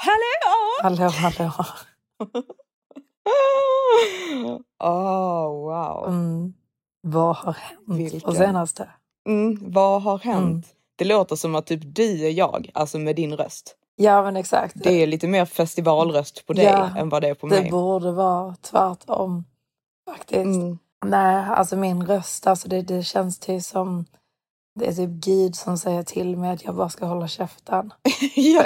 Hallå! Hallå, hallå. oh, wow. Mm. Vad har hänt Vilken? på senaste? Mm, vad har hänt? Mm. Det låter som att typ du är jag, alltså med din röst. Ja men exakt. Det är lite mer festivalröst på dig Ja, än vad det är på det mig. borde vara tvärtom. Faktiskt. Mm. Nej, alltså min röst, alltså det, det känns till som det är typ Gud som säger till mig att jag bara ska hålla käften. ja.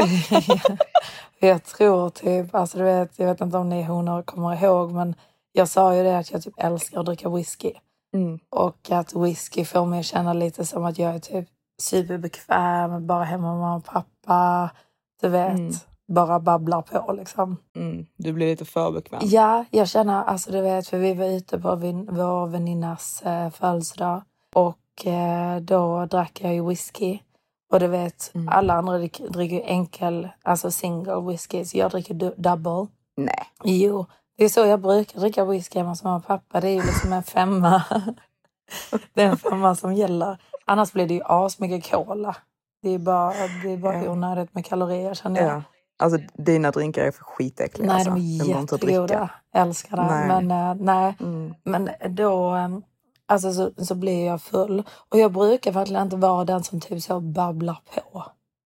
jag tror typ, alltså du vet, jag vet inte om ni honor kommer ihåg men jag sa ju det att jag typ älskar att dricka whisky. Mm. Och att whisky får mig att känna lite som att jag är typ superbekväm, bara hemma med mamma och pappa. Du vet, Mm. bara babblar på liksom. Mm. Du blir lite för bekväm. Ja, jag känner, alltså du vet, för vi var ute på vin, vår väninnas eh, födelsedag och då drack jag ju whisky. Och du vet, Mm. alla andra dricker, ju enkel, alltså single whisky, så jag dricker double. Nej. Jo, det är så jag brukar dricka whisky hemma hos mamma och pappa. Det är ju liksom en femma. det är en femma som gäller. Annars blir det ju asmycket cola. Det är bara, det är bara Ja. onödigt med kalorier känner jag. Ja. Alltså dina drinkar är för skitäckliga. Nej, alltså. de är jättegoda. Älskar det. Nej. Men eh, nej, Mm. men då eh, alltså, så, så blir jag full. Och jag brukar verkligen inte vara den som typ så babblar på.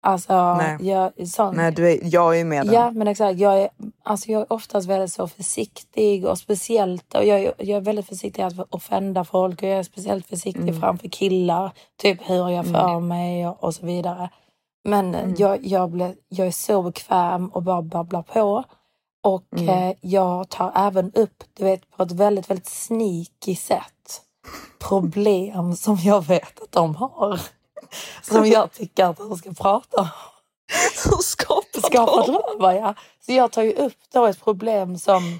Alltså, Nej. jag, sån, Nej, du är, jag är med den. Ja, men exakt. Jag är, alltså jag är oftast väldigt så försiktig och speciellt. Och jag, är, jag är väldigt försiktig att offenda folk och jag är speciellt försiktig Mm. framför killar. Typ hur jag för mig och, och så vidare. Men Mm. jag, jag, blir, jag är så bekväm och bara babblar på. Och Mm. eh, jag tar även upp, du vet, på ett väldigt, väldigt sneaky sätt problem som jag vet att de har. Som jag tycker att de ska prata om. Så skapar Skapa de. drömmar, ja. Så jag tar ju upp då ett problem som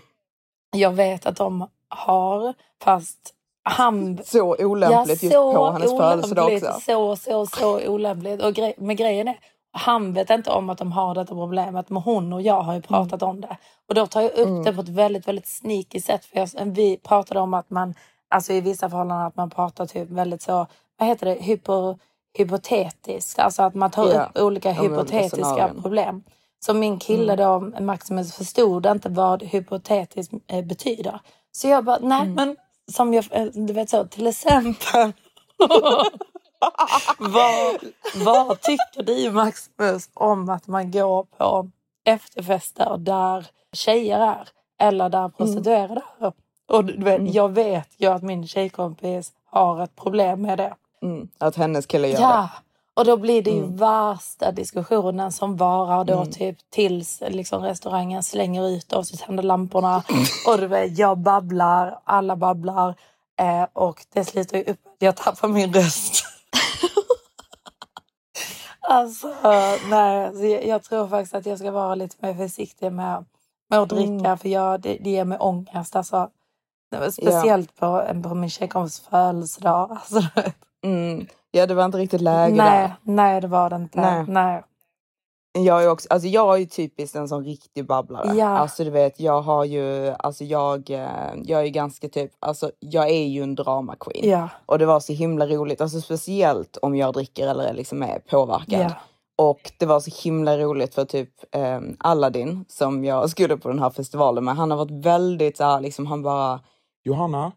jag vet att de har, fast han... Så olämpligt just på hennes födelsedag också. Så, så, så olämpligt. Och grej, men grejen är, han vet inte om att de har detta problemet, men hon och jag har ju pratat om det. Och då tar jag upp Mm. det på ett väldigt, väldigt sneaky sätt. För jag, vi pratade om att man, alltså i vissa förhållanden, att man pratar typ väldigt så, vad heter det, hypo, hypotetiskt. Alltså att man tar Ja, upp olika olika hypotetiska problem. Så min kille då, Maximus, förstod inte vad hypotetiskt eh, betyder. Så jag bara, nej men som jag, eh, du vet så, till exempel. vad, vad tycker du Maximus om att man går på efterfester där tjejer är? Eller där prostituerade är? Och du vet, jag vet ju att min tjejkompis har ett problem med det. Mm. Att hennes kille gör Ja, och då blir det ju Mm. värsta diskussionen som varar då typ tills liksom, restaurangen slänger ut oss och tänder lamporna. Och du vet, jag babblar, alla babblar. Eh, och det slutar ju upp jag tappar min röst. alltså, nej. Så jag, jag tror faktiskt att jag ska vara lite mer försiktig med, med att dricka. Mm. För jag, det, det ger mig ångest. Alltså, Det var Speciellt på, på min tjejkompis födelsedag. Alltså. Mm. Ja, det var inte riktigt läge nej, där. nej, det var det inte. Nej. Nej. Jag är, också, alltså jag är ju typiskt en sån riktig babblare. Ja. Alltså du vet, jag har ju, alltså jag, eh, jag är ganska typ, alltså jag är ju en drama queen. Ja, Och det var så himla roligt, alltså speciellt om jag dricker eller liksom är påverkad. ja. Och det var så himla roligt för typ eh, Aladdin som jag skulle på den här festivalen med. Han har varit väldigt så här, liksom han bara, Johanna,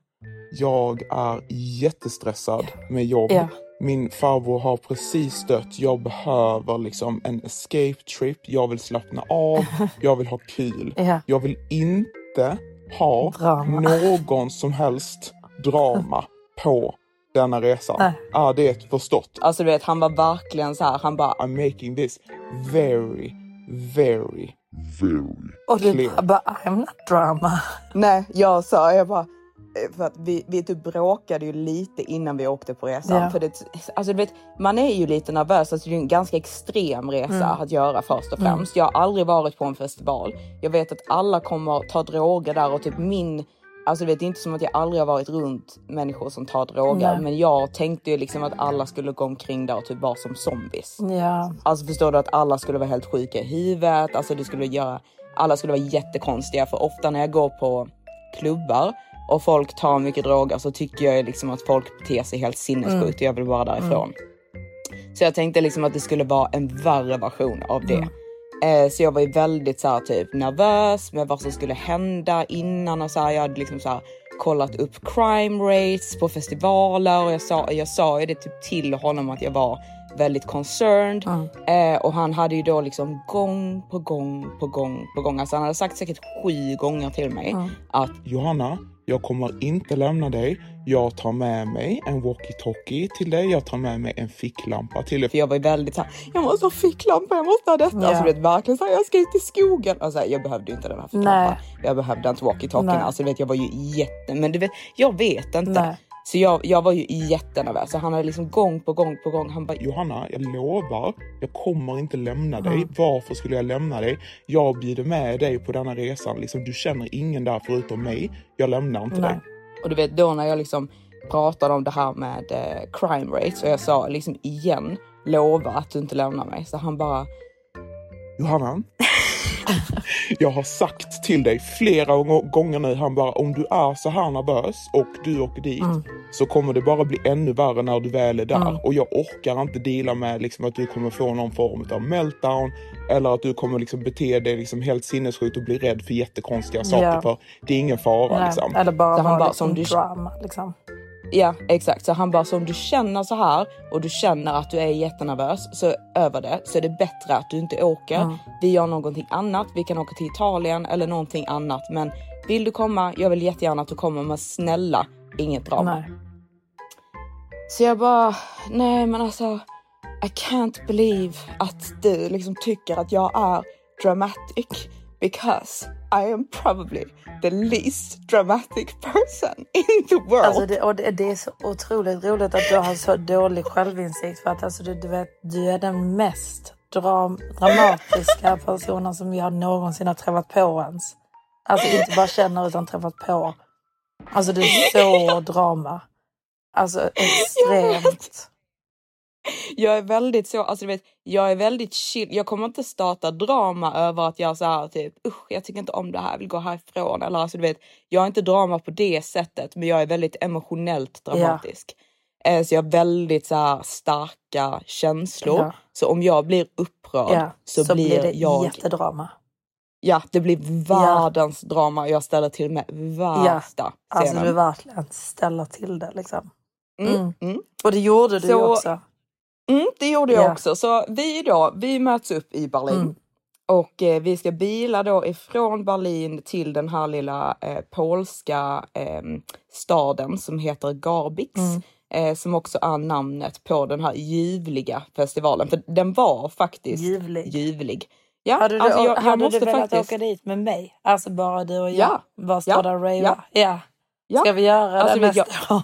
jag är jättestressad med jobb, Ja. min farbror har precis dött, jag behöver liksom en escape trip, jag vill slappna av, jag vill ha kul. Ja. Jag vill inte ha Drama. någon som helst drama på denna resan. Nej. Ja, det är ett förstått. Alltså du vet, han var verkligen så här, han bara, I'm making this very, very, very Och du clear. bara, I'm not drama. nej, jag sa, jag bara, för att vi, vi typ bråkade ju lite innan vi åkte på resan. Ja. För det, alltså du vet, man är ju lite nervös, alltså det är en ganska extrem resa Mm. att göra först och främst. Jag har aldrig varit på en festival. Jag vet att alla kommer ta droger där och typ min Alltså du vet, det är inte som att jag aldrig har varit runt människor som tar droger. Nej. Men jag tänkte ju liksom att alla skulle gå omkring där och typ vara som zombies. Ja, Alltså förstår du att alla skulle vara helt sjuka i huvudet. Alltså det skulle göra, alla skulle vara jättekonstiga. För ofta när jag går på klubbar och folk tar mycket droger så tycker jag liksom att folk beter sig helt sinnessjukt. Och jag vill bara därifrån. Så jag tänkte liksom att det skulle vara en värre version av det. Eh, så jag var ju väldigt så här, typ nervös med vad som skulle hända innan och så här, jag hade liksom så här, kollat upp crime rates på festivaler och jag sa, jag sa ju det typ till honom att jag var väldigt concerned. Eh, och han hade ju då liksom gång på gång på gång på gång, alltså han hade sagt säkert sju gånger till mig att Johanna, jag kommer inte lämna dig. Jag tar med mig en walkie-talkie till dig. Jag tar med mig en ficklampa till dig. För jag var väldigt såhär, jag måste ha ficklampa, jag måste ha detta. Ja. Alltså du vet verkligen såhär, jag ska ut i skogen. Alltså, jag behövde inte den här ficklampan. Nej. Jag behövde inte walkie-talkien. Alltså du vet, jag var ju jätte, men du vet, jag vet inte. Nej. Så jag, jag var ju jättenervös. Så han hade liksom gång på gång på gång, han bara, Johanna, jag lovar, jag kommer inte lämna dig. Mm. Varför skulle jag lämna dig? Jag bjuder med dig på denna resan. Liksom, du känner ingen där förutom mig. Jag lämnar inte dig. nej. och du vet då när jag liksom pratade om det här med eh, crime rates och jag sa liksom igen, lova att du inte lämnar mig. Så han bara, Johanna, jag har sagt till dig flera gå- gånger nu, han bara om du är så här nervös och du åker dit Mm. så kommer det bara bli ännu värre när du väl är där. Och jag orkar inte dela med liksom, att du kommer få någon form av meltdown eller att du kommer liksom, bete dig liksom, helt sinnessjukt och bli rädd för jättekonstiga saker. Ja. För det är ingen fara. nej. Liksom. Eller bara vara bara, lite som du- drama liksom. Ja, exakt. Så han bara, så om du känner så här och du känner att du är jättenervös så över det så är det bättre att du inte åker. Vi gör någonting annat. Vi kan åka till Italien eller någonting annat. Men vill du komma? Jag vill jättegärna att du kommer, men snälla inget drama. Nej. Så jag bara, nej men alltså, I can't believe att du liksom tycker att jag är dramatic because I am probably the least dramatic person in the world. Alltså det, och det, det är så otroligt roligt att du har så dålig självinsikt för att alltså du, du vet, du är den mest dram, dramatiska personen som jag någonsin har träffat på ens. Alltså inte bara känner utan träffat på. Alltså du är så drama. Alltså extremt. Jag är väldigt så, alltså du vet, jag är väldigt chill. Jag kommer inte starta drama över att jag så här typ usch, jag tycker inte om det här, jag vill gå härifrån. Eller alltså du vet, jag är inte drama på det sättet, men jag är väldigt emotionellt dramatisk. Eh, Så jag har väldigt så här starka känslor. Ja. Så om jag blir upprörd Ja, så, blir, det jag, jättedrama. ja det blir världens drama. Jag ställer till med värsta Alltså scenen. du verkligen ställer till det liksom. Mm, Mm. mm. Och det gjorde du ju Så- också. Mm, det gjorde jag Ja. också. Så vi då, vi möts upp i Berlin. Mm. Och eh, vi ska bila då ifrån Berlin till den här lilla eh, polska eh, staden som heter Garbix. Mm. Eh, som också är namnet på den här ljuvliga festivalen. För den var faktiskt Ljuvlig. ljuvlig. Ja, Hade du, alltså jag, jag hade måste du velat faktiskt... åka dit med mig? Alltså bara du och jag? Ja. Bara stå Ja. där och rava? Ja. Ja. Ja. Ska vi göra Alltså, det vet jag- nästa år?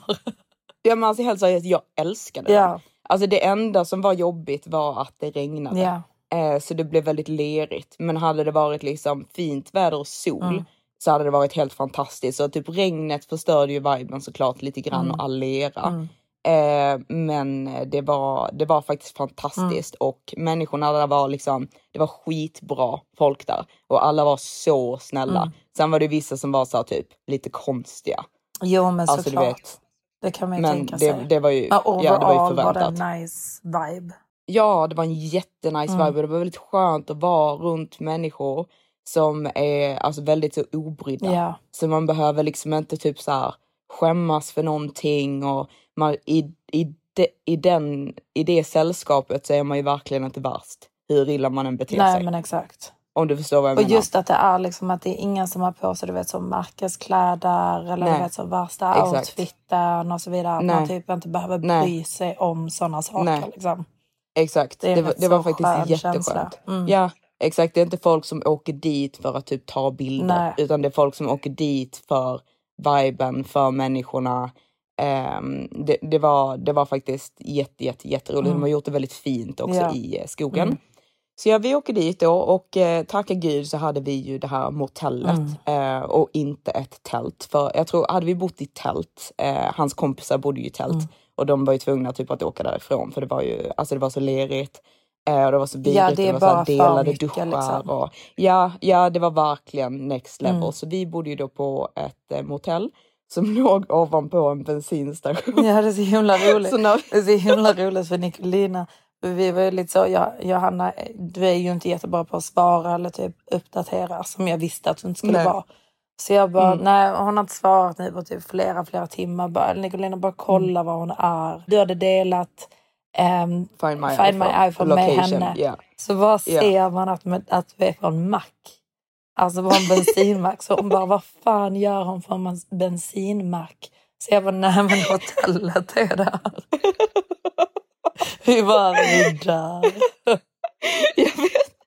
Ja, men alltså helt seriöst, jag älskade den. Ja. Alltså det enda som var jobbigt var att det regnade. Eh, så det blev väldigt lerigt. Men hade det varit liksom fint väder och sol Mm. så hade det varit helt fantastiskt. Så typ regnet förstörde ju viben såklart lite grann Mm. och all lera. Mm. Eh, men det var, det var faktiskt fantastiskt Mm. och människorna där var liksom, det var skitbra folk där och alla var så snälla. Mm. Sen var det vissa som var så här, typ lite konstiga. Jo men Alltså du såklart. vet. Det kan man ju Men tänka det, sig. det var ju, Men ja, det var ju overall var det förväntat. en nice vibe. Ja, det var en jättenice Mm. vibe och det var väldigt skönt att vara runt människor som är alltså väldigt så obrydda. Ja. Så man behöver liksom inte typ så här skämmas för någonting och man, i, i det, i, den, i det sällskapet så är man ju verkligen inte värst. Hur illa man än beter Nej sig. men exakt. Om du förstår vad jag Och menar. just att det är liksom att det är ingen som har på sig du vet, som märkeskläder eller du Nej. vet, så värsta Exakt. outfiten och så vidare. Att Nej. man typ inte behöver Nej. bry sig om sådana saker. Nej. Liksom. Exakt, Det det, var, det var faktiskt skön jätteskönt. Mm. Ja, exakt. Det är inte folk som åker dit för att typ ta bilder, Nej. utan det är folk som åker dit för viben, för människorna. Ehm, det, det, var, det var faktiskt jätte, jätte, jätteroligt. De har gjort det väldigt fint också Mm. Ja. i eh, skogen. Mm. Så ja, vi åker dit då och eh, tacka gud så hade vi ju det här motellet Mm. eh, och inte ett tält. För jag tror, hade vi bott i tält, eh, hans kompisar bodde ju i tält Mm. och de var ju tvungna typ att åka därifrån för det var ju, alltså det var så lerigt. Eh, och det var så vidrigt, Ja, det är var så bara för delade mycket, duschar. liksom. Och, ja, ja, det var verkligen next level. Mm. Så vi bodde ju då på ett eh, motell som låg ovanpå en bensinstation. Ja det är så himla roligt. Så när, Det är så himla roligt för Nicolina. Vi var ju lite så, jag, Johanna, du är ju inte jättebra på att svara eller typ uppdatera som jag visste att du inte skulle Nej. vara. Så jag bara, Mm. nej hon har inte svarat nu på typ flera, flera timmar. Bara, Nicolina bara kolla var hon är. Du hade delat ehm, find my Find my iPhone, iPhone med henne. Ja. så Ja. ser man att, att du är en mack. Alltså på en bensinmack. Så hon bara, vad fan gör hon på en bensinmack? Så jag bara, nej men hotellet är där. Vi bara, vi där. Jag vet.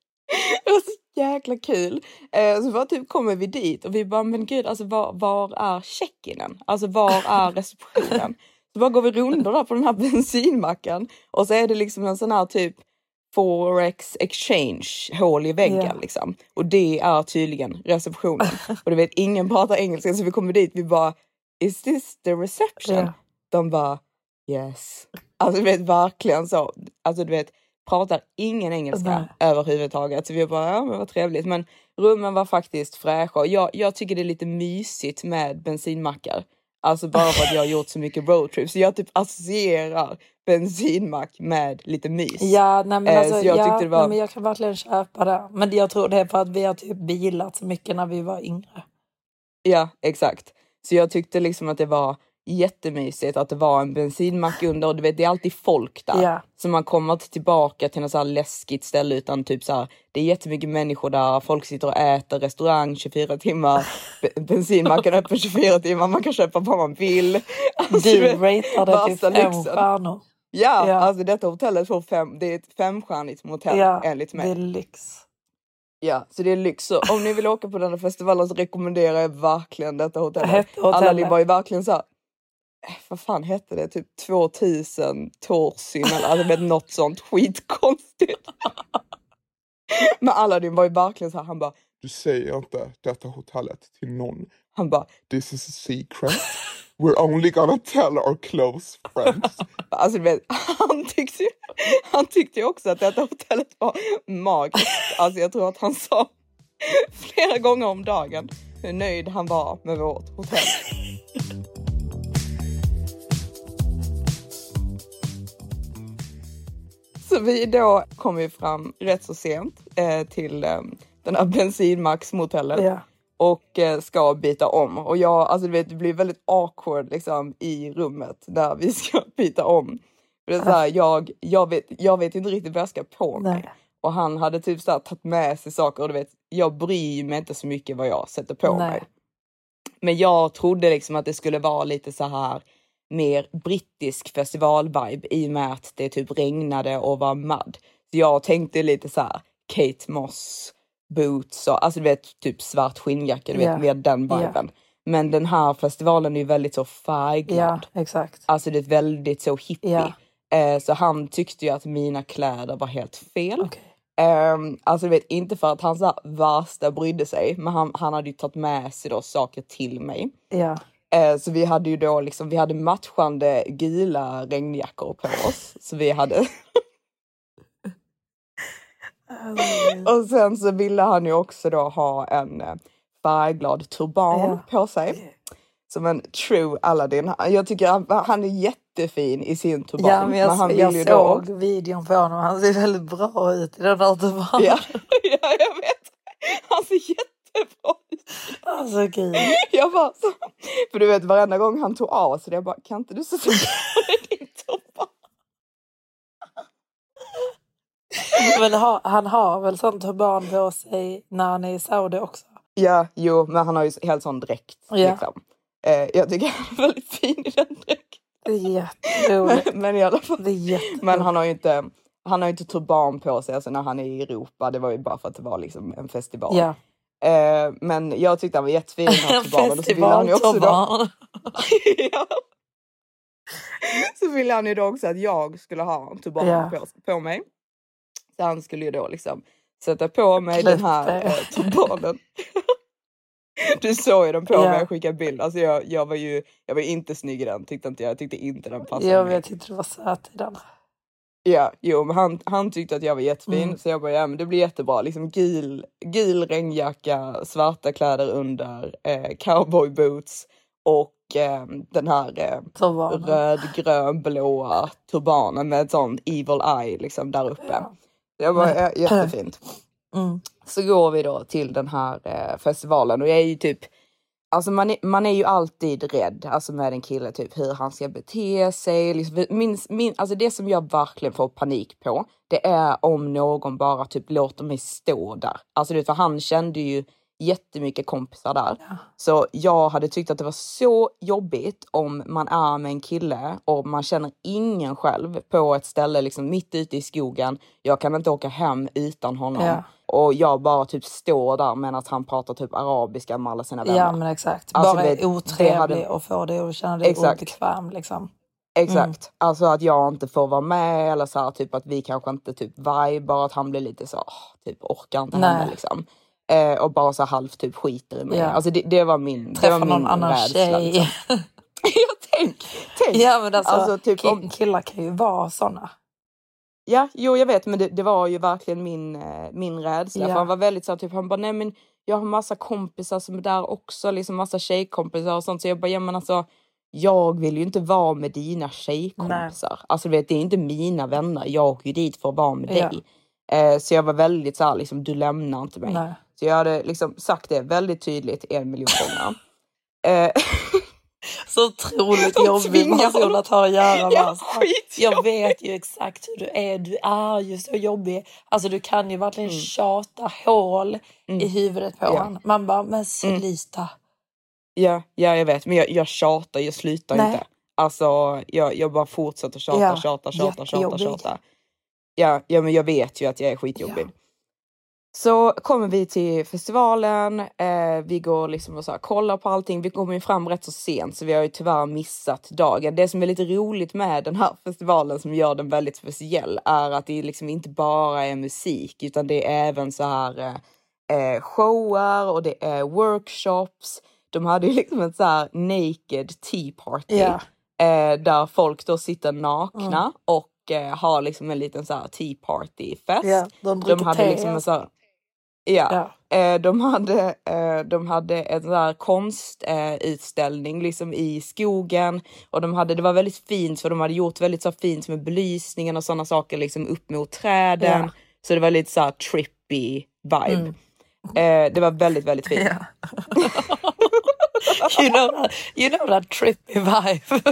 Det var så jäkla kul. Eh, så bara typ kommer vi dit och vi bara, men gud, alltså var, var är check-inen? Alltså var är receptionen? Så bara går vi rundor där på den här bensinmacken och så är det liksom en sån här typ Forex exchange hål i väggen Ja. liksom. Och det är tydligen receptionen. Och du vet, ingen pratar engelska så vi kommer dit, vi bara, is this the reception? Ja. De bara yes. Alltså du vet verkligen så. Alltså du vet pratar ingen engelska Nej. överhuvudtaget. Så vi bara, ja men vad trevligt. Men rummen var faktiskt fräscha. Jag, jag tycker det är lite mysigt med bensinmackar. Alltså bara för att jag har gjort så mycket roadtrip. Så jag typ associerar bensinmack med lite mys. Ja, nej, men Eh, alltså, så jag ja, var- nej, men jag kan verkligen köpa det. Men jag tror det är för att vi har typ bilat så mycket när vi var yngre. Ja, exakt. Så jag tyckte liksom att det var jättemysigt att det var en bensinmack under och du vet det är alltid folk där. Ja. Så man kommer inte tillbaka till något så läskigt ställe utan typ så här, det är jättemycket människor där, folk sitter och äter, restaurang 24 timmar, be- bensinmacken är öppen 24 timmar, man kan köpa vad man vill. Alltså, Du typ värsta fem stjärnor. Ja, Ja. alltså detta hotellet får fem, det är ett femstjärnigt motell Ja, enligt mig. det är lyx. Ja, så det är lyx. Så om ni vill åka på den här festivalen så rekommenderar jag verkligen detta hotellet. Hette hotellet? Alla var ju verkligen så här, vad fan hette det? Typ 2000 Torsin eller alltså, något sånt skitkonstigt. Men Aladdin var ju verkligen så här, han bara, Du säger inte detta hotellet till någon. han bara, This is a secret. We're only gonna tell our close friends. alltså vet, han tyckte, ju- han tyckte ju också att detta hotellet var magiskt. Alltså jag tror att han sa flera gånger om dagen hur nöjd han var med vårt hotell. Så vi då kom vi fram rätt så sent eh, till eh, den här bensinmacksmotellet Ja. och eh, ska byta om. Och jag, alltså du vet, det blir väldigt awkward liksom i rummet där vi ska byta om. För det är så här, jag, jag, vet, jag vet inte riktigt vad jag ska på mig. Nej. Och han hade typ så här, tagit med sig saker och du vet, jag bryr mig inte så mycket vad jag sätter på Nej. mig. Men jag trodde liksom att det skulle vara lite så här mer brittisk festivalvibe i och med att det typ regnade och var mud. Så jag tänkte lite så här Kate Moss boots och alltså du vet typ svart skinnjacka, du vet Ja. mer den viben. Men den här festivalen är ju väldigt så färgglad. Ja, exakt. Alltså det är väldigt så hippie. Eh, så han tyckte ju att mina kläder var helt fel. Okej. Um, alltså du vet, inte för att han så här värsta brydde sig, men han, han hade ju tagit med sig då saker till mig. Ja. Eh, så vi hade ju då liksom, vi hade matchande gula regnjackor på oss. Så vi hade, och sen så ville han ju också då ha en eh, färgglad turban Ja. på sig. Som en true Aladdin. Jag tycker han, han är jättefin i sin turban. Ja, men jag, han jag vill ju såg då videon på honom. Han ser väldigt bra ut i den där turbanen. Ja, ja, jag vet. Han ser jättebra ut. Alltså gud. Jag bara så, för du vet varenda gång han tog av så jag bara kan inte du sätta på dig din toppa? Men ha, han har väl sån turban på sig när han är i Saudi också? Ja, jo, men han har ju helt sån dräkt. Ja. Liksom. Eh, jag tycker han är väldigt fin i den dräkten. Det är jätteroligt. Men, men i alla fall. Det är men han har ju inte, han har inte turban på sig alltså, när han är i Europa. Det var ju bara för att det var liksom en festival. Ja. Eh, men jag tyckte han var jättefin här En turbanen. Och så ville han ju också då, ja. Så ville han ju då också att jag skulle ha en turban Ja. på, på mig. Så han skulle ju då liksom sätta på mig den här Klipp eh, turbanen. Du såg ju den på Ja. mig, jag skickade bild. Alltså jag, jag var ju jag var inte snygg i den, tyckte inte jag. Jag tyckte inte den passade Jag mig. vet inte, du var söt i den. Ja, jo, men han, han tyckte att jag var jättefin Mm. så jag bara, ja men det blir jättebra. Liksom gul, gul regnjacka, svarta kläder under, eh, cowboyboots och eh, den här eh, Turbanen. röd, grön, blåa turbanen med ett sånt evil eye liksom där uppe. Ja. Jag bara, ja, jättefint. Mm. Så går vi då till den här eh, festivalen och jag är ju typ Alltså man är, man är ju alltid rädd alltså med en kille, typ hur han ska bete sig. Liksom, min, min, alltså det som jag verkligen får panik på, det är om någon bara typ låter mig stå där. Alltså du vet, för han kände ju jättemycket kompisar där. Så jag hade tyckt att det var så jobbigt om man är med en kille och man känner ingen själv på ett ställe liksom mitt ute i skogen. Jag kan inte åka hem utan honom. Ja. Och jag bara typ står där medan han pratar typ arabiska med alla sina vänner. Ja men exakt. Alltså, Bara det otrevlig hade- och får dig att känna dig Exakt. obekväm liksom. Exakt. Alltså att jag inte får vara med eller så här, typ att vi kanske inte typ vibar, att han blir lite så, typ orkar inte henne liksom. Eh, och bara så halvt typ skiter i mig. Ja. Alltså det, det var min, det Träffa var någon min annan rädsla. tjej. Liksom. jag tänk, tänk. ja men alltså, Alltså, typ om- killar kan ju vara såna. Ja, jo jag vet men det, det var ju verkligen min, eh, min rädsla. Ja. För han var väldigt så typ, han bara nej men jag har massa kompisar som är där också, liksom massa tjejkompisar och sånt. Så jag bara, ja men alltså jag vill ju inte vara med dina tjejkompisar. Alltså du vet, det är inte mina vänner, jag åker ju dit för att vara med Ja. dig. Eh, så jag var väldigt så här, liksom, du lämnar inte mig. Nej. Så jag hade liksom sagt det väldigt tydligt en miljon gånger. Eh, Så otroligt jobbig person att ha att göra med. Ja, alltså. Jag vet ju exakt hur du är. Du är ju så jobbig. Alltså du kan ju verkligen tjata hål i huvudet på Mm. Ja. honom. Man bara, men sluta. Ja, ja jag vet, men jag, jag tjatar, jag slutar Nej. inte. Alltså jag, jag bara fortsätter tjata, Ja, tjata, tjata, tjata, tjata. Ja, ja, men jag vet ju att jag är skitjobbig. Ja. Så kommer vi till festivalen, eh, vi går liksom och så här, kollar på allting. Vi kommer ju fram rätt så sent så vi har ju tyvärr missat dagen. Det som är lite roligt med den här festivalen som gör den väldigt speciell är att det liksom inte bara är musik utan det är även så här eh, eh, shower och det är workshops. De hade ju liksom ett så här naked tea party Ja. eh, där folk då sitter nakna och eh, har liksom en liten så här tea party fest. Ja, de de hade te, liksom en så här, ja, Ja. Eh, de hade, eh, de hade en sån här konstutställning eh, liksom i skogen och de hade, det var väldigt fint för de hade gjort väldigt så fint med belysningen och sådana saker liksom upp mot träden. Ja. Så det var lite så här trippy vibe. Eh, det var väldigt, väldigt fint. Ja. you, know that, you know that trippy vibe.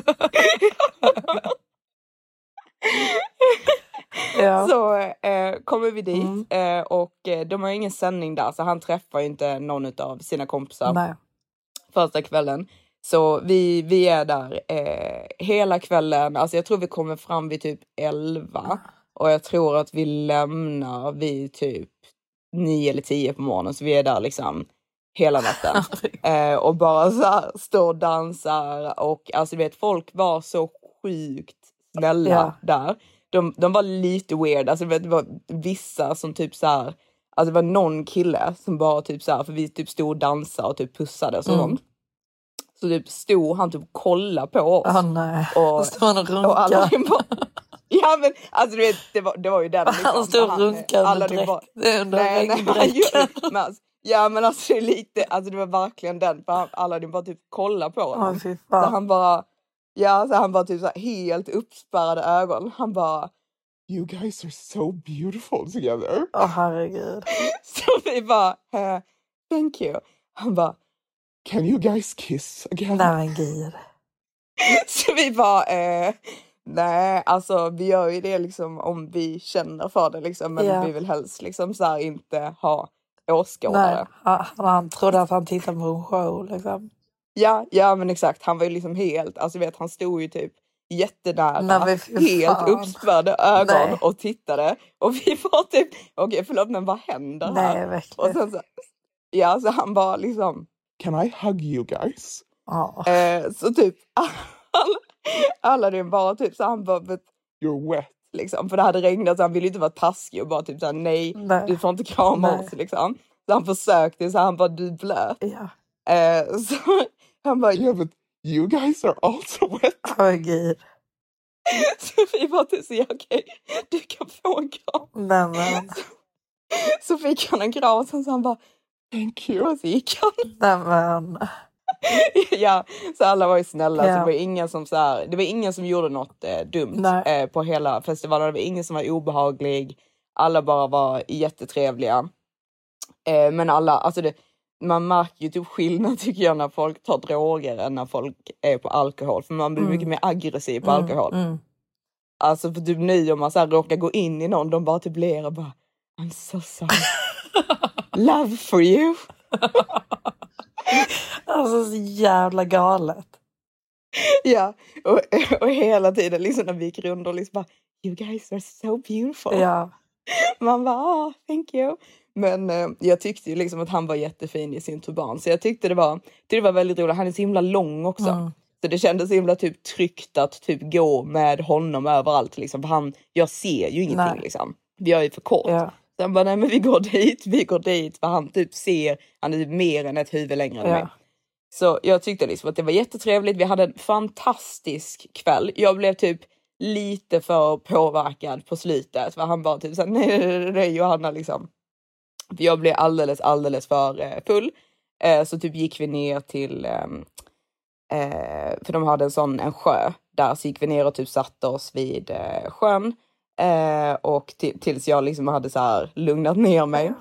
ja. Så eh, kommer vi dit Mm. eh, och eh, de har ingen sändning där så han träffar inte någon av sina kompisar. Nej. första kvällen. Så vi, vi är där eh, hela kvällen. Alltså jag tror vi kommer fram vid typ 11 och jag tror att vi lämnar vid typ 9 eller 10 på morgonen. Så vi är där liksom hela natten eh, och bara så här står och dansar och alltså du vet folk var så sjukt snälla Ja. där. De, de var lite weird, alltså det var vissa som typ så här Alltså det var någon kille som bara typ så här, för vi typ stod och dansade och typ pussades och Mm. sånt. Så typ stod han typ och kollade på oss. Åh nej. Och- står han och och bara, Ja men alltså du vet det var, det var ju den Han och han- runkar alla under det var- dräkt. Nej, nej, han regndräkten. gör, men alltså, ja men alltså det är lite, alltså det var verkligen den för han, alla bara typ kolla på honom. Fy så han bara, ja så han bara typ så helt uppspärrade ögon. Han bara You guys are so beautiful together. Åh herregud. Så vi bara, eh, thank you. Han bara, can you guys kiss again? Nej men gud. Så vi bara, eh, Nej, alltså vi gör ju det liksom om vi känner för det liksom. Men Ja. vi vill helst liksom så här inte ha Nej, åskådare. han, han trodde att han tittade på en show liksom. Ja, ja men exakt. Han var ju liksom helt, alltså vet han stod ju typ jättenära, Nej, helt fan. uppspärrade ögon Nej. och tittade. Och vi var typ, okej förlåt men vad händer här? Nej, Och verkligen. sen så, ja så han bara liksom, Can I hug you guys? Ja. eh, så typ alla, alla det bara typ så han bara, "But You're wet. liksom, för det hade regnat så han ville inte vara taskig och bara typ såhär nej, Nej. du får inte krama Nej. oss liksom. Så han försökte så han bara du är blöt. Ja. Eh, så han bara Yeah, but you guys are also wet. Åh gud. så vi till så okej du kan få en kram. Nej, men, Så fick han en kram och sen så han bara Thank you. och så gick han. nej, men. ja, så alla var ju snälla. Så Ja. det var ingen som så här, det var ingen som gjorde något eh, dumt eh, på hela festivalen. Det var ingen som var obehaglig. Alla bara var jättetrevliga. Eh, men alla, alltså det, man märker ju typ skillnad tycker jag när folk tar droger än när folk är på alkohol. För man blir Mm. mycket mer aggressiv på Mm, alkohol. mm. Alltså för typ nu om man så här råkar gå in i någon, de bara typ ler och bara I'm so sorry. Love for you. Alltså så jävla galet. Ja, och, och hela tiden liksom när vi gick runt och liksom bara You guys are so beautiful. Ja. Man bara ah, thank you. Men eh, jag tyckte ju liksom att han var jättefin i sin turban så jag tyckte det var, tyckte det var väldigt roligt. Han är så himla lång också. Mm. Så det kändes så himla typ tryggt att typ gå med honom överallt liksom. För han, jag ser ju ingenting Nej. liksom. Jag är för kort. Ja. Så han bara, nej men vi går dit, vi går dit. För han typ ser, han är typ mer än ett huvud längre än mig. Ja. Så jag tyckte liksom att det var jättetrevligt. Vi hade en fantastisk kväll. Jag blev typ lite för påverkad på slutet. För han bara typ såhär, nej, nej, nej, nej Johanna liksom. För jag blev alldeles, alldeles för eh, full. Eh, så typ gick vi ner till, ehm, eh, för de hade en sån en sjö. Där så gick vi ner och typ satte oss vid sjön. Och ti- tills jag liksom hade så här lugnat ner mig.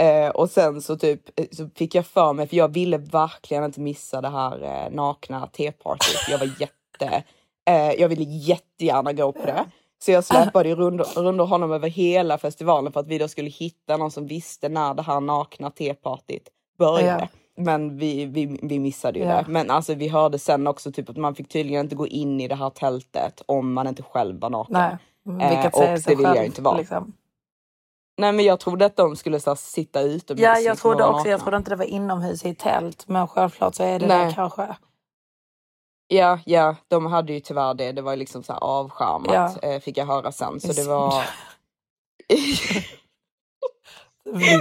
Eh, och sen så typ så fick jag för mig, för jag ville verkligen inte missa det här eh, nakna tepartyt. Jag var jätte, eh, jag ville jättegärna gå på det. Så jag släpade ju runt, runt honom över hela festivalen för att vi då skulle hitta någon som visste när det här nakna tepartyt började. Men vi, vi, vi missade ju Ja. det. Men alltså vi hörde sen också typ att man fick tydligen inte gå in i det här tältet om man inte själv var naken. Nej. Eh, Vilket och säger det sig vill jag själv. inte vara. Liksom. Nej men jag trodde att de skulle så sitta utomhus. Ja, jag trodde och också. Jag nakna. trodde inte det var inomhus i tält. Men självklart så är det Nej. det kanske. Ja, ja, de hade ju tyvärr det. Det var liksom så här avskärmat Ja. eh, fick jag höra sen. Så det var...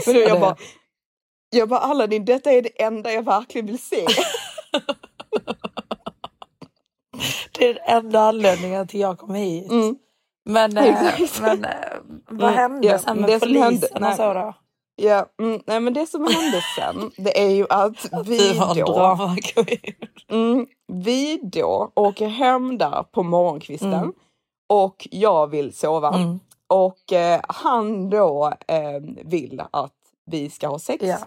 Är jag bara, jag bara Aladdin, detta är det enda jag verkligen vill se. Det är den enda anledningen till jag kom hit. Mm. Men, eh, men eh, vad Mm, hände ja, sen med det polisen och så då? Ja, mm, nej men det som hände sen, det är ju att vi då, drama mm, vi då åker hem där på morgonkvisten Mm. och jag vill sova. Mm. Och eh, han då eh, vill att vi ska ha sex. Ja.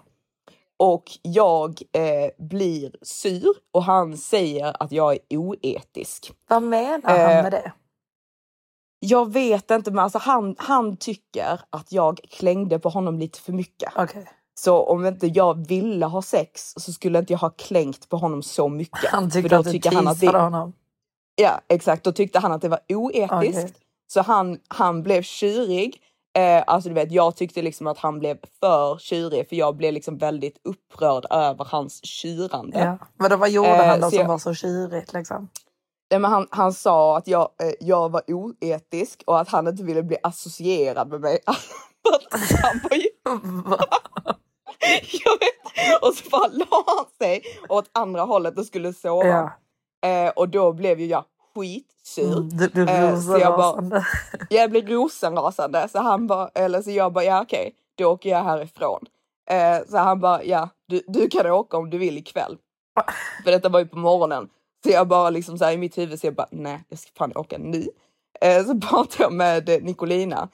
Och jag eh, blir sur och han säger att jag är oetisk. Vad menar Eh, han med det? Jag vet inte men alltså han, han tycker att jag klängde på honom lite för mycket. Okej. Så om inte jag ville ha sex så skulle inte jag ha klängt på honom så mycket. Han För tyckte då att du han att det, honom. Ja exakt, då tyckte han att det var oetiskt. Okej. Så han, han blev tjurig. Eh, alltså du vet, jag tyckte liksom att han blev för tjurig för jag blev liksom väldigt upprörd över hans tjurande. Ja. Men då, vad gjorde Eh, han då som jag- var så tjurigt? Liksom? Nej, men han, han sa att jag, eh, jag var oetisk och att han inte ville bli associerad med mig. Han var ju, och så bara la han sig åt andra hållet och skulle sova. Ja. Eh, och då blev ju jag skitsur. Mm, du du Eh, så jag bara- rosenrasande. Jag blev rosenrasande så han bara, eller så jag bara, ja okej, då åker jag härifrån. Eh, så han bara, ja du, du kan åka om du vill ikväll. För detta var ju på morgonen. Så jag bara liksom så här i mitt huvud så jag bara, nej jag ska fan åka nu. Eh, så pratade jag med Nicolina.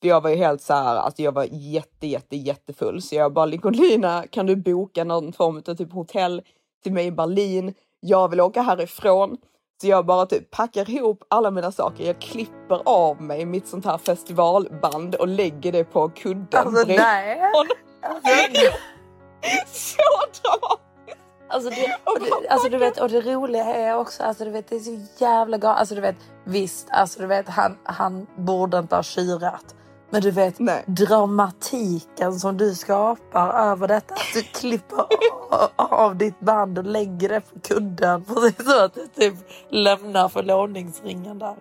För jag var ju helt så här, alltså jag var jätte, jätte, jättefull. Så jag bara, Nicolina kan du boka någon form av typ hotell till mig i Berlin? Jag vill åka härifrån. Så jag bara typ packar ihop alla mina saker. Jag klipper av mig mitt sånt här festivalband och lägger det på kudden Alltså nej. Alltså, Så dramatiskt! Alltså, det, och det, alltså du vet, och det roliga är också, alltså du vet, det är så jävla galet. Alltså du vet, visst, alltså du vet, han, han borde inte ha kyrat. Men du vet Nej. dramatiken som du skapar över detta. Att du klipper av, ditt band och lägger det på kudden. Precis så att du typ lämnar förlovningsringen där.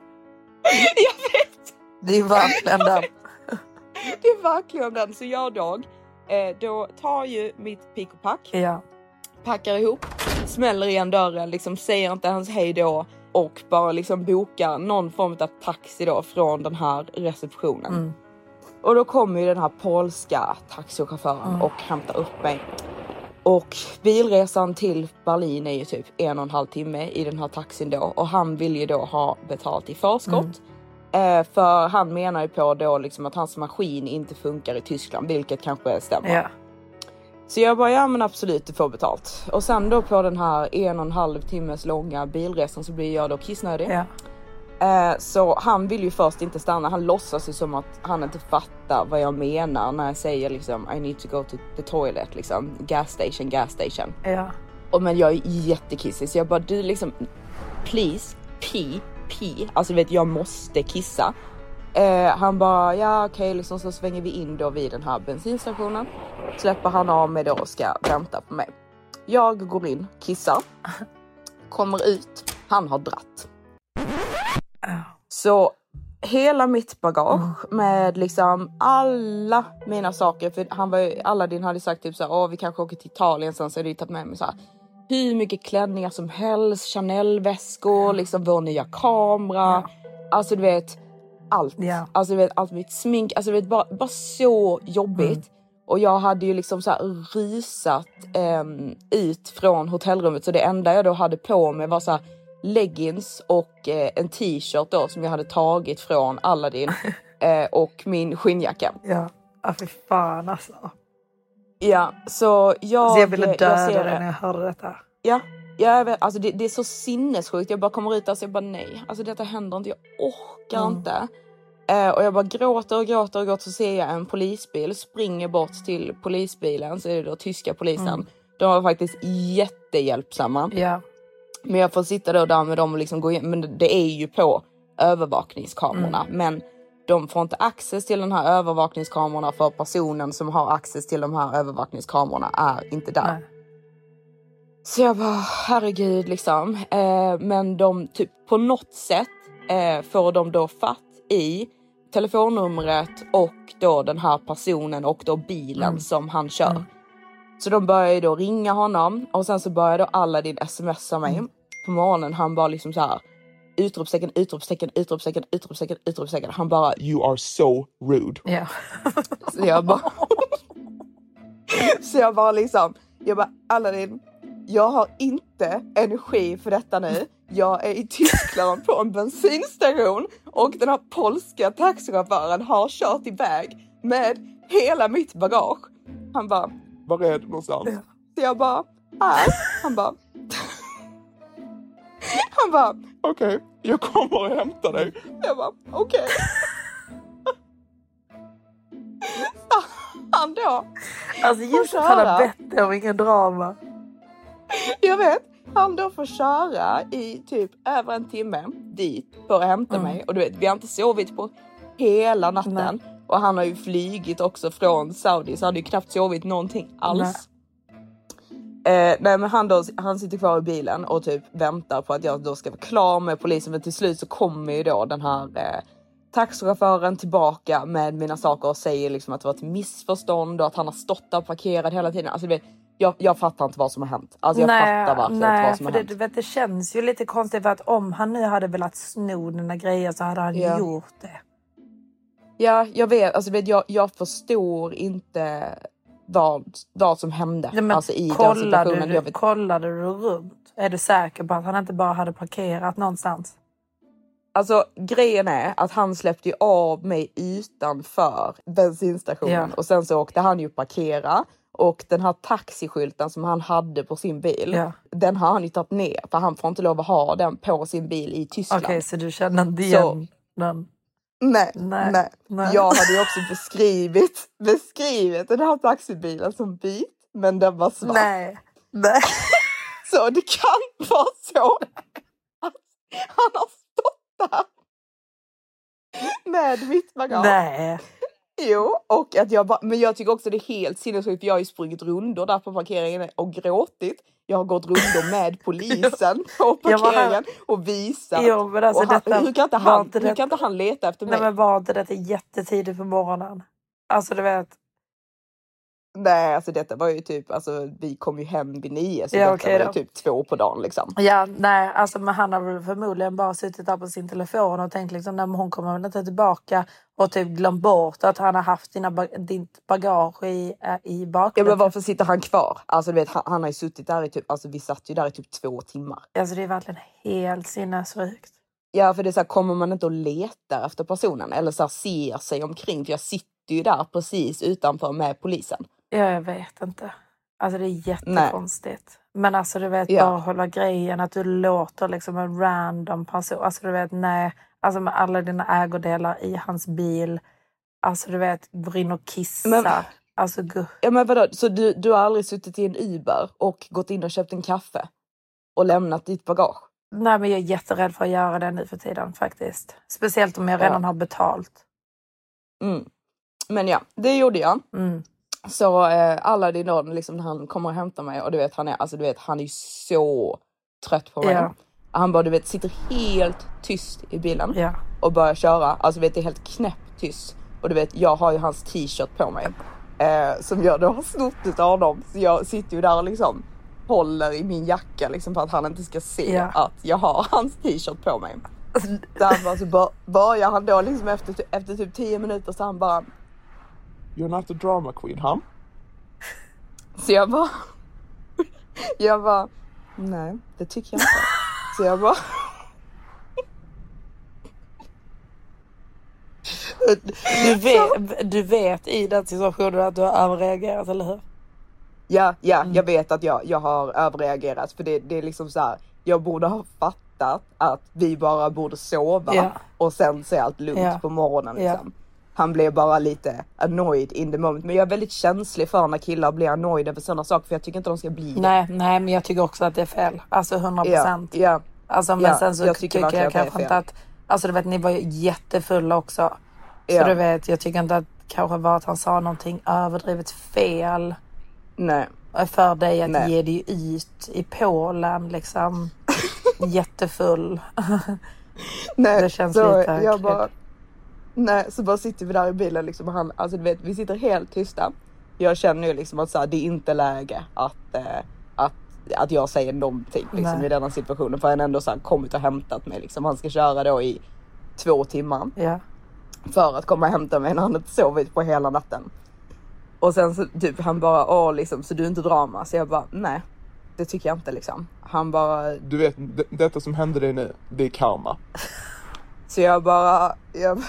Jag vet! Det är verkligen den. Det är verkligen den. Så jag Dag, eh, då tar ju mitt pick och pack, Ja. packar ihop, smäller igen dörren, liksom säger inte ens hej då och bara liksom bokar någon form av taxi då från den här receptionen. Mm. Och då kommer ju den här polska taxichauffören Mm. och hämtar upp mig. Och bilresan till Berlin är ju typ en och en halv timme i den här taxin då och han vill ju då ha betalt i förskott. Mm. Eh, för han menar ju på då liksom att hans maskin inte funkar i Tyskland, vilket kanske stämmer. Ja. Så jag bara, ja men absolut du får betalt. Och sen då på den här en och en halv timmes långa bilresan så blir jag då kissnödig. Ja. Eh, så han vill ju först inte stanna. Han låtsas ju som att han inte fattar vad jag menar när jag säger liksom I need to go to the toilet liksom. Gas station, gas station. Ja. Och men jag är jättekissig så jag bara du liksom please pee, pee. Alltså vet jag måste kissa. Eh, han bara ja okej liksom så svänger vi in då vid den här bensinstationen. Släpper han av mig då och ska vänta på mig. Jag går in, kissar. Kommer ut, han har dratt. Så hela mitt bagage med liksom alla mina saker, för han var ju, Aladdin hade sagt typ såhär, åh vi kanske åker till Italien sen så hade jag tagit med mig så här, hur mycket klänningar som helst, Chanel-väskor, liksom vår nya kamera, alltså du vet allt. Ja. Alltså du vet allt mitt smink, alltså du vet bara, bara så jobbigt. Och jag hade ju liksom så här rusat ehm, ut från hotellrummet. Så det enda jag då hade på mig var så här leggings och eh, en t-shirt då som jag hade tagit från Aladdin eh, och min skinnjacka. Ja. Ja, fy fan alltså. Ja, så jag, alltså jag ville döda jag ser dig det. när jag hörde detta. Ja, jag vet, alltså det, det är så sinnessjukt. Jag bara kommer ut där och jag bara nej, alltså detta händer inte. Jag orkar Mm. inte. Eh, och jag bara gråter och gråter och gråter så ser jag en polisbil, springer bort till polisbilen så är det då tyska polisen. Mm. De var faktiskt jättehjälpsamma. Ja. Men jag får sitta då där med dem och liksom gå in. Men det är ju på övervakningskamerorna. Mm. Men de får inte access till den här övervakningskamerorna för personen som har access till de här övervakningskamerorna är inte där. Nej. Så jag bara herregud liksom. Eh, men de typ på något sätt eh, får de då fatt i telefonnumret och då den här personen och då bilen Mm. som han kör. Mm. Så de börjar ju då ringa honom och sen så börjar då Aladdin smsa mig Mm. på morgonen. Han bara liksom så här utropstecken, utropstecken, utropstecken, utropstecken, utropstecken. Han bara You are so rude. Ja. så jag bara... så jag bara liksom, jag bara Aladdin, jag har inte energi för detta nu. Jag är i Tyskland på en bensinstation och den här polska taxichauffören har kört iväg med hela mitt bagage. Han bara, Var är du någonstans? så jag bara, här. Han bara, han bara, Okej, jag kommer och hämtar dig. jag bara okej. Så Han då Alltså just att han har bett om ingen drama. Jag vet. Han då får köra i typ över en timme dit för att hämta Mm. mig. Och du vet, vi har inte sovit på hela natten. Nej. Och han har ju flygit också från Saudi så han hade ju knappt sovit någonting alls. Eh, nej men han, då, han sitter kvar i bilen och typ väntar på att jag då ska vara klar med polisen. Men till slut så kommer ju då den här eh, taxichauffören tillbaka med mina saker och säger liksom att det var ett missförstånd och att han har stått där parkerad hela tiden. Alltså, vet, jag, jag fattar inte vad som har hänt. Alltså jag fattar verkligen inte nej vad som har det, hänt. du vet, det känns ju lite konstigt för att om han nu hade velat sno dina grejer så hade han Ja. gjort det. Ja, jag vet. Alltså, vet jag, jag förstår inte vad, vad som hände Ja, men alltså, i den situationen. du, Jag vet, kollade du runt? Är du säker på att han inte bara hade parkerat någonstans? alltså, grejen är att han släppte ju av mig utanför bensinstationen Ja. och sen så åkte han ju parkera Och den här taxiskylten som han hade på sin bil, Ja. den har han ju tagit ner för han får inte lov att ha den på sin bil i Tyskland. Okej, så du känner inte Så- igen den? Nej, Nej, nej. nej. Jag hade ju också beskrivit, beskrivit den här taxibilen som vit, men den var svart. Nej. Nej. Så det kan vara så att han har stått där med mitt bagage. Nej. Jo, och att jag bara, men jag tycker också det är helt sinnessjukt för jag har ju sprungit rundor där på parkeringen och gråtit. Jag har gått rundor med polisen på parkeringen och visat. Jo, men alltså och han, detta hur, kan inte han, inte hur kan inte han leta efter mig? Nej men var inte detta jättetidigt på morgonen? Alltså du vet. Nej, alltså detta var ju typ, alltså vi kom ju hem vid nio så Ja, detta var ju då. typ två på dagen liksom. Ja, nej, alltså men han har väl förmodligen bara suttit där på sin telefon och tänkt liksom, nej hon kommer väl inte tillbaka och typ glömt bort att han har haft dina, ba- ditt bagage i, äh, i Ja bakluckan. men varför sitter han kvar? Alltså du vet, han, han har ju suttit där i typ, alltså vi satt ju där i typ två timmar. Alltså det är verkligen helt sinnessjukt. Ja för det är så här, kommer man inte och letar efter personen eller så här, ser sig omkring? För jag sitter ju där precis utanför med polisen. Ja, jag vet inte. Alltså det är jättekonstigt. Men alltså du vet Ja. bara själva grejen att du låter liksom en random person. Alltså du vet nej. Alltså med alla dina ägodelar i hans bil. Alltså du vet går in och kissar. Men- Alltså gu- Ja men vadå, så du, du har aldrig suttit i en Uber och gått in och köpt en kaffe och lämnat ditt bagage? Nej men jag är jätterädd för att göra det nu för tiden faktiskt. Speciellt om jag Ja. redan har betalt. Mm. Men ja, det gjorde jag. Mm. Så eh, Aladdin då, liksom, när han kommer och hämtar mig och du vet han är, alltså, du vet, han är så trött på mig. Ja. Han bara du vet sitter helt tyst i bilen Ja. och börjar köra. Alltså du vet det är helt knäpptyst. Och du vet jag har ju hans t-shirt på mig. Eh, som jag då har snott utav honom. Så jag sitter ju där och liksom håller i min jacka liksom för att han inte ska se Ja. att jag har hans t-shirt på mig. Så han bara, så bör- börjar han då liksom efter, efter typ 10 minuter så han bara You're not a drama queen, huh? Så jag bara, jag bara, nej det tycker jag inte. Så jag bara, Du, vet, du vet i den situationen att du har överreagerat, eller hur? ja, ja, Mm. jag vet att jag, jag har överreagerat för det, det är liksom så här, jag borde ha fattat att vi bara borde sova Ja. och sen se allt lugnt Ja. på morgonen liksom. Han blev bara lite annoyed in the moment. Men jag är väldigt känslig för när killar blir annoyed över sådana saker för jag tycker inte de ska bli det. Nej, nej, men jag tycker också att det är fel. Alltså 100 Ja, procent. ja. Alltså, men Ja, sen så jag tycker, tycker jag kanske inte att... Alltså du vet, ni var ju jättefulla också. Så Ja. du vet, jag tycker inte att kanske var att han sa någonting överdrivet fel Nej. för dig att Nej. ge dig ut i Polen liksom. Jättefull. Nej, Det känns så lite jag bara, Nej, så bara sitter vi där i bilen liksom och han, alltså du vet, vi sitter helt tysta. Jag känner ju liksom att så här, det är inte läge att, eh, att, att jag säger någonting liksom, Nej. i denna situationen. För han ändå så här, kommit och hämtat mig liksom. Han ska köra då i två timmar Ja. för att komma och hämta mig när han inte sovit på hela natten. Och sen så typ han bara, åh liksom, så du är inte drama? Så jag bara, nej, det tycker jag inte liksom. Han bara, Du vet, detta som hände dig nu, det är karma. Så jag bara, jag,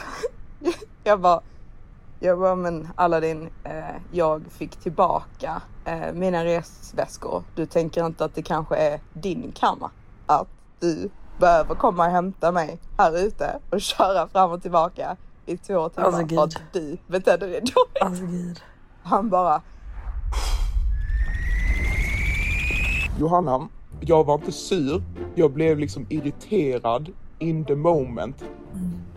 jag bara, jag bara men Aladdin, eh, jag fick tillbaka eh, mina resväskor. Du tänker inte att det kanske är din karma? Att du behöver komma och hämta mig här ute och köra fram och tillbaka i två timmar Alltså, för att du betedde dig dåligt. Alltså gud. Han bara, Johanna, jag var inte sur. Jag blev liksom irriterad in the moment.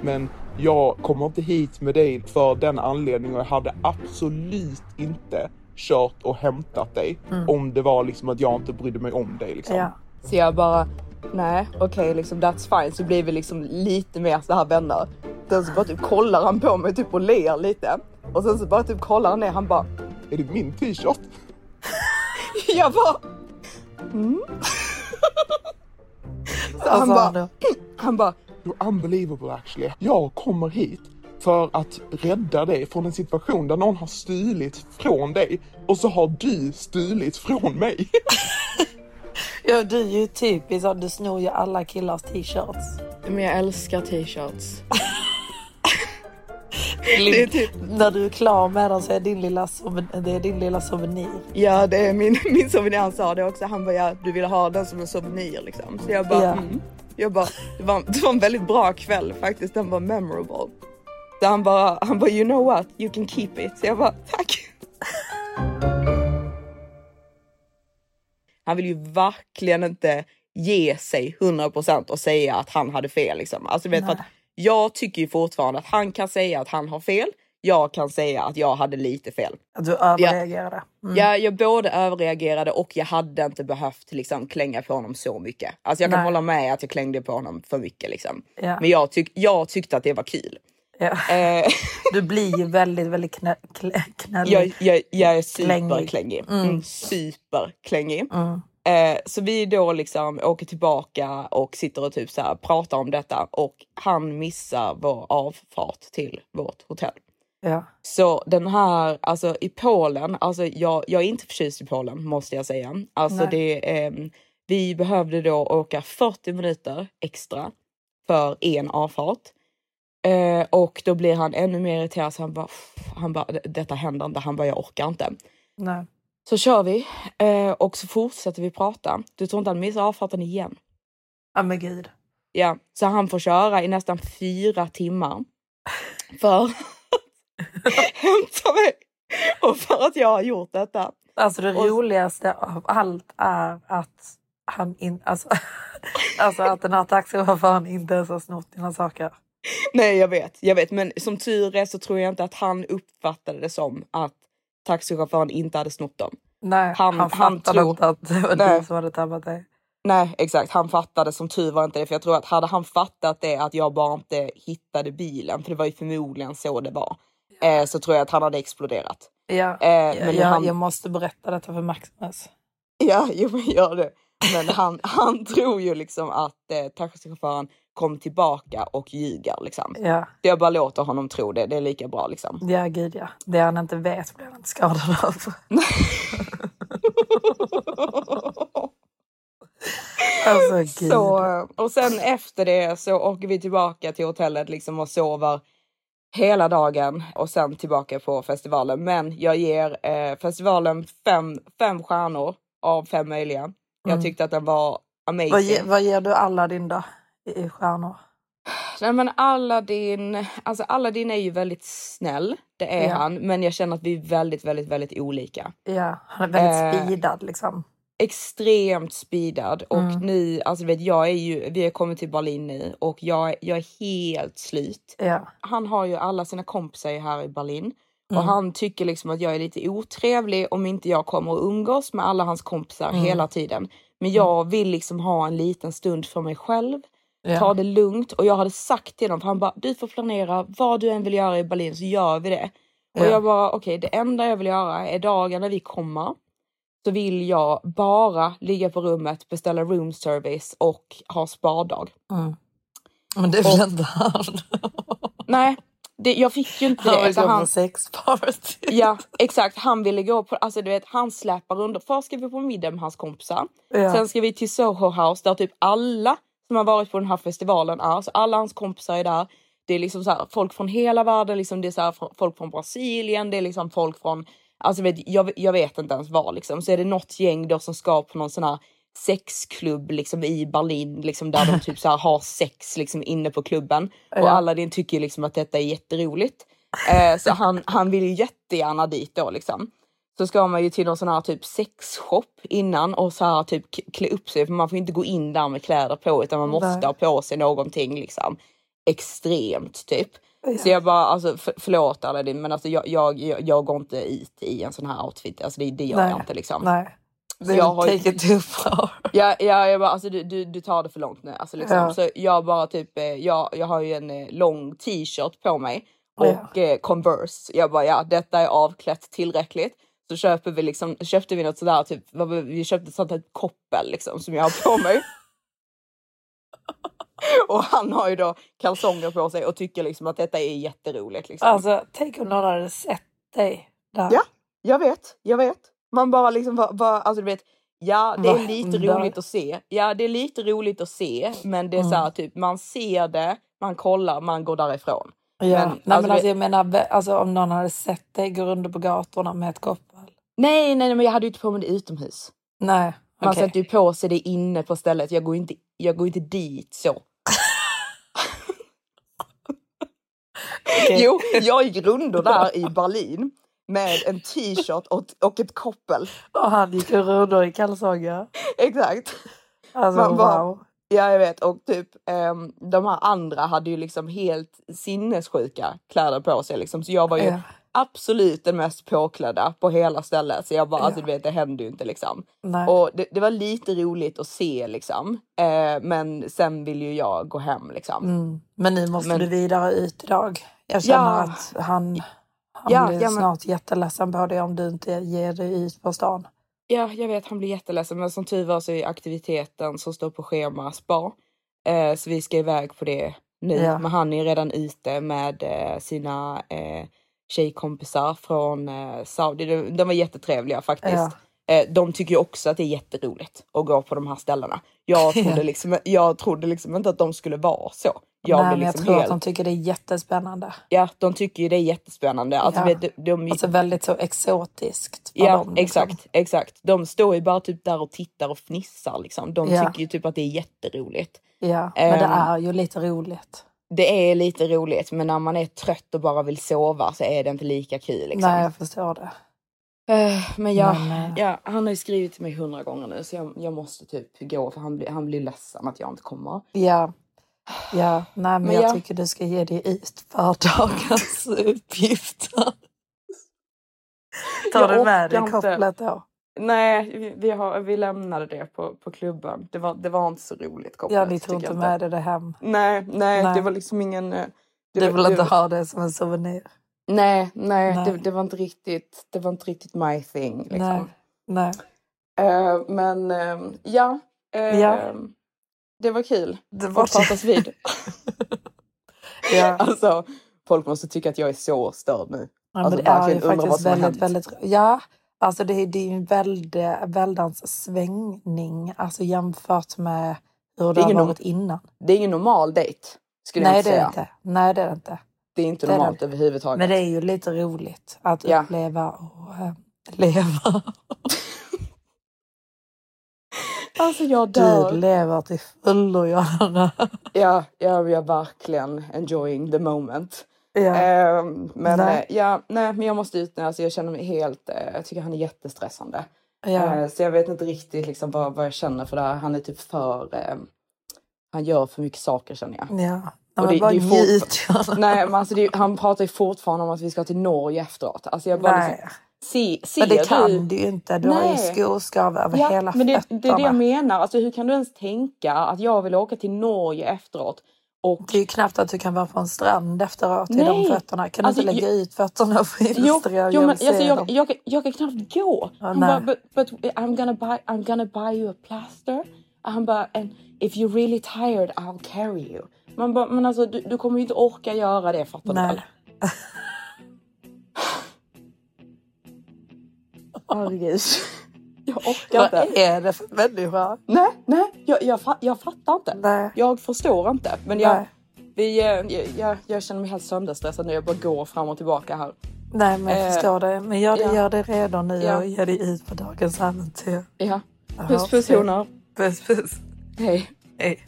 Men jag kommer inte hit med dig för den anledningen och jag hade absolut inte kört och hämtat dig om det var liksom att jag inte brydde mig om dig. Liksom. Ja. så jag bara, nej okej liksom that's fine. Så blir vi liksom lite mer så här vänner. Sen så bara typ kollar han på mig typ och ler lite. Och sen så bara typ kollar han ner, han bara, Är det min t-shirt? Jag bara... Mm. Så han han bara, då? Han bara, You're unbelievable actually. Jag kommer hit för att rädda dig från en situation där någon har stulit från dig och så har du stulit från mig. Ja, du är ju typiskt så du snor ju alla killars t-shirts. men jag älskar t-shirts. Det är typ, När du är klar med den så är din lilla, det är din lilla souvenir. ja, det är min, min souvenir, han sa det också. Han bara, ja, du ville ha den som en souvenir liksom. Så jag bara, Ja. mm. Jag bara, det var, det var en väldigt bra kväll faktiskt. Den var memorable. Så han bara, han bara, you know what, you can keep it. Så jag bara, tack. Han vill ju verkligen inte ge sig 100% och säga att han hade fel liksom. Alltså vet, för att jag tycker ju fortfarande att han kan säga att han har fel. Jag kan säga att jag hade lite fel. Att du överreagerade. Mm. Ja, jag både överreagerade och jag hade inte behövt liksom, klänga på honom så mycket. Alltså jag kan Nej. hålla med att jag klängde på honom för mycket. Liksom. Ja. Men jag, tyck, jag tyckte att det var kul. Ja. Eh, Du blir ju väldigt, väldigt knä, knä, knällig. jag, jag, jag är Klängig. superklängig. Mm. Superklängig. Mm. Eh, så vi då liksom åker tillbaka och sitter och typ så här pratar om detta och han missar vår avfart till vårt hotell. Ja. Så den här, alltså i Polen, alltså jag, jag är inte förtjust i Polen måste jag säga. Alltså Nej. det, ehm, vi behövde då åka 40 minuter extra för en avfart. Eh, och då blir han ännu mer irriterad så han bara, han bara, detta händer inte, han bara jag orkar inte. Nej. Så kör vi eh, och så fortsätter vi prata. Du tror inte han missar avfarten igen? Ja men gud. Ja, så han får köra i nästan fyra timmar för hämta mig och för att jag har gjort detta. Alltså det Och- roligaste av allt är att han in, alltså, alltså att den här taxichauffören inte ens har snott dina saker. Nej, jag vet, jag vet, men som tur är så tror jag inte att han uppfattade det som att taxichauffören inte hade snott dem. Nej, Han- han, han fattade tror- inte att det var Nej. du som hade tabbat dig. Nej, exakt. Han fattade som tur var inte det. För jag tror att hade han fattat det att jag bara inte hittade bilen, för det var ju förmodligen så det var, eh, så tror jag att han hade exploderat. Ja, Eh, jag, men jag, han- jag måste berätta detta för Maximus. Ja, jo, men gör det. Men han, han tror ju liksom att eh, taxichauffören kom tillbaka och ljuger liksom. Ja, jag bara låter honom tro det. Det är lika bra liksom. ja gud ja. Det han inte vet blir han inte skadad av. Alltså gud. Så, eh, och sen efter det så åker vi tillbaka till hotellet liksom och sover hela dagen och sen tillbaka på festivalen. Men jag ger eh, festivalen fem, fem stjärnor av fem möjliga. Jag Mm. tyckte att den var amazing. Vad, ge, vad ger du Aladdin då? I, i stjärnor? Nej men Aladdin, alltså Aladdin är ju väldigt snäll, det är Ja. han, men jag känner att vi är väldigt, väldigt, väldigt olika. Ja, han är väldigt Eh, speedad liksom. Extremt speedad och Mm. nu, alltså vet jag är ju, vi har kommit till Berlin nu och jag, jag är helt slut. Ja. Han har ju alla sina kompisar här i Berlin och Mm. han tycker liksom att jag är lite otrevlig om inte jag kommer att umgås med alla hans kompisar Mm. hela tiden. Men jag vill liksom ha en liten stund för mig själv. Ja. ta det lugnt och jag hade sagt till honom, för han bara du får planera vad du än vill göra i Berlin så gör vi det. Och Ja. jag bara okej det enda jag vill göra är dagen när vi kommer så vill jag bara ligga på rummet, beställa room service och ha spardag. Mm. Men det vill inte han. Nej, det, jag fick ju inte Han det. vill Alltså, gå han, på ja exakt, han ville gå på, alltså du vet han släpar under. Först ska vi på middag med hans kompisar. Ja. Sen ska vi till Soho House där typ alla som har varit på den här festivalen är. Så alla hans kompisar är där. Det är liksom så här, folk från hela världen, liksom, det är så här, folk från Brasilien, det är liksom folk från, alltså vet, jag, jag vet inte ens var liksom. Så är det något gäng då som ska på någon sån här sexklubb liksom i Berlin, liksom där de typ så här har sex liksom inne på klubben. Och Ja. Aladdin tycker ju liksom att detta är jätteroligt. Eh, så han, han vill ju jättegärna dit då liksom så ska man ju till någon sån här typ sexshop innan och så här typ klä upp sig för man får inte gå in där med kläder på utan man måste Nej. ha på sig någonting liksom extremt typ. Så jag bara alltså för, förlåt Aladdin men alltså jag, jag, jag, jag går inte ut i en sån här outfit, alltså det, det gör Nej. jag inte liksom. Nej. Så jag har Take it too far. Ja, ja, jag bara, alltså du, du, du tar det för långt nu. Alltså, liksom. Ja. Så jag bara typ, eh, jag, jag har ju en eh, lång t-shirt på mig Ja. och eh, Converse. Jag bara, ja detta är avklätt tillräckligt. Så köper vi liksom, köpte vi något sådär, typ, vi köpte ett sånt här koppel liksom som jag har på mig. och han har ju då kalsonger på sig och tycker liksom att detta är jätteroligt. Liksom. Alltså, tänk om någon hade sett dig där. Ja. Jag vet, jag vet. Man bara liksom, bara, bara, alltså du vet, ja det är lite roligt att se. Ja det är lite roligt att se, men det är så Mm. här typ, man ser det, man kollar, man går därifrån. Ja. Men, Nej, alltså, men alltså, vet- jag menar, alltså, om någon hade sett dig gå runt på gatorna med ett koppel. nej, nej, men jag hade ju inte på mig det utomhus. Nej, Man okej. sätter ju på sig det inne på stället. Jag går inte, jag går inte dit så. Okej. Jo, jag gick rundor där i Berlin med en t-shirt och, och ett koppel. Och han gick runt i kalsonger. Exakt. Alltså Man bara- wow. Ja, jag vet. Och typ ehm, de här andra hade ju liksom helt sinnessjuka kläder på sig. Liksom. Så jag var ju Ja. absolut den mest påklädda på hela stället. Så jag bara, alltså Ja. du vet, det hände ju inte liksom. Nej. Och det, det var lite roligt att se liksom. Eh, men sen vill ju jag gå hem liksom. Mm. Men nu måste Men- vidare ut idag. Jag känner Ja. att han, han Ja, blir ja, men- snart jätteledsen på dig om du inte ger dig ut på stan. Ja, jag vet, han blir jätteledsen. Men som tur var så är aktiviteten som står på schema spa. Eh, så vi ska iväg på det nu. Ja. Men han är redan ute med eh, sina eh, tjejkompisar från eh, Saudi. De, de var jättetrevliga faktiskt. Ja. Eh, de tycker ju också att det är jätteroligt att gå på de här ställena. Jag trodde, liksom, jag trodde liksom inte att de skulle vara så. Jag Nej, blev men jag liksom tror helt... att de tycker det är jättespännande. Ja, de tycker ju det är jättespännande. Alltså, Ja. vet, du, de, Alltså väldigt så exotiskt. Ja, dem, liksom. exakt, exakt. De står ju bara typ där och tittar och fnissar liksom. De Ja. tycker ju typ att det är jätteroligt. Ja, men det Ehm. är ju lite roligt. Det är lite roligt, men när man är trött och bara vill sova så är det inte lika kul liksom. Nej, jag förstår det. Eh, men ja, Men, eh, ja, han har ju skrivit till mig hundra gånger nu så jag, jag måste typ gå för han blir, han blir ledsen att jag inte kommer. Ja, ja. Nej, men, Men jag ja. tycker du ska ge dig ut för dagens uppgifter. Tar du med dig kopplet då? Nej, vi, vi, har, vi lämnade det på, på klubben. Det var, det var inte så roligt kopplat. Ja, ni tog inte med det hem. Nej, nej, Nej. det var liksom ingen... eh, det Du var- vill det- inte ha det som en souvenir? Nej, nej, Nej. Det, det var inte riktigt, det var inte riktigt my thing. Nej. Liksom. Nej. Eh, men eh, ja, eh, Ja. Det var kul Det att var pratas vid. ja. alltså, folk måste tycka att jag är så störd nu. Ja, Alltså, men det är ju faktiskt väldigt, väldigt... Ja, alltså det är, det är ju en väldig, väldans svängning alltså jämfört med hur det, Det är har varit innan. Det är ingen normal dejt, skulle jag Nej, inte det är säga. det inte. Nej, det är det inte. Det är inte Det är normalt det. överhuvudtaget. Men det är ju lite roligt att Ja. uppleva och äh, leva. Alltså jag Du dör. lever till fullo, Johanna. Ja, jag är verkligen enjoying the moment. Ja. Ehm, men Nej. eh, ja, nej, men jag måste ut nu. Alltså, jag känner mig helt, eh, jag tycker han är jättestressande. ja. Eh, Så jag vet inte riktigt liksom vad, vad jag känner för det här. Han är typ för... Eh, han gör för mycket saker känner jag. ja. Och det- bara det njut. Nej men alltså det, han pratar ju fortfarande om att vi ska till Norge efteråt. Alltså jag bara Nej. liksom, se, ser Men det du? kan du ju inte. Du har ju Nej. skoskav över Ja, hela men det, fötterna. det är det jag menar. Alltså hur kan du ens tänka att jag vill åka till Norge efteråt? Och Det är ju knappt att du kan vara på en strand efteråt i de Nej. fötterna. Kan du Alltså, inte lägga ju- ut fötterna och Jo, illustrera? jo Jag men alltså, jag, dem. jag, jag kan knappt gå. Ja, han nej. bara, but, but I'm, gonna buy, I'm gonna buy you a plaster. Han bara, and if you're really tired I'll carry you. Man bara, men alltså du, du kommer ju inte orka göra det fattar du Nej. väl? Herregud. Jag orkar Vad inte. är det för människa? Nej, nej, jag, jag, jag fattar inte. Nej. Jag förstår inte. Men jag, Nej. vi, eh, jag, jag, jag känner mig helt sönderstressad nu. Jag bara går fram och tillbaka här. Nej, men jag Eh, förstår det. Men det, ja. gör det redo nu Ja. och ge dig ut på dagens äventyr. Ja. Puss puss honor. Puss puss. Hej. Hej.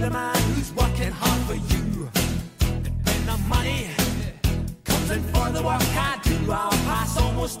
the man who's working hard for you. And when the money comes in for the work I do, I'll pass almost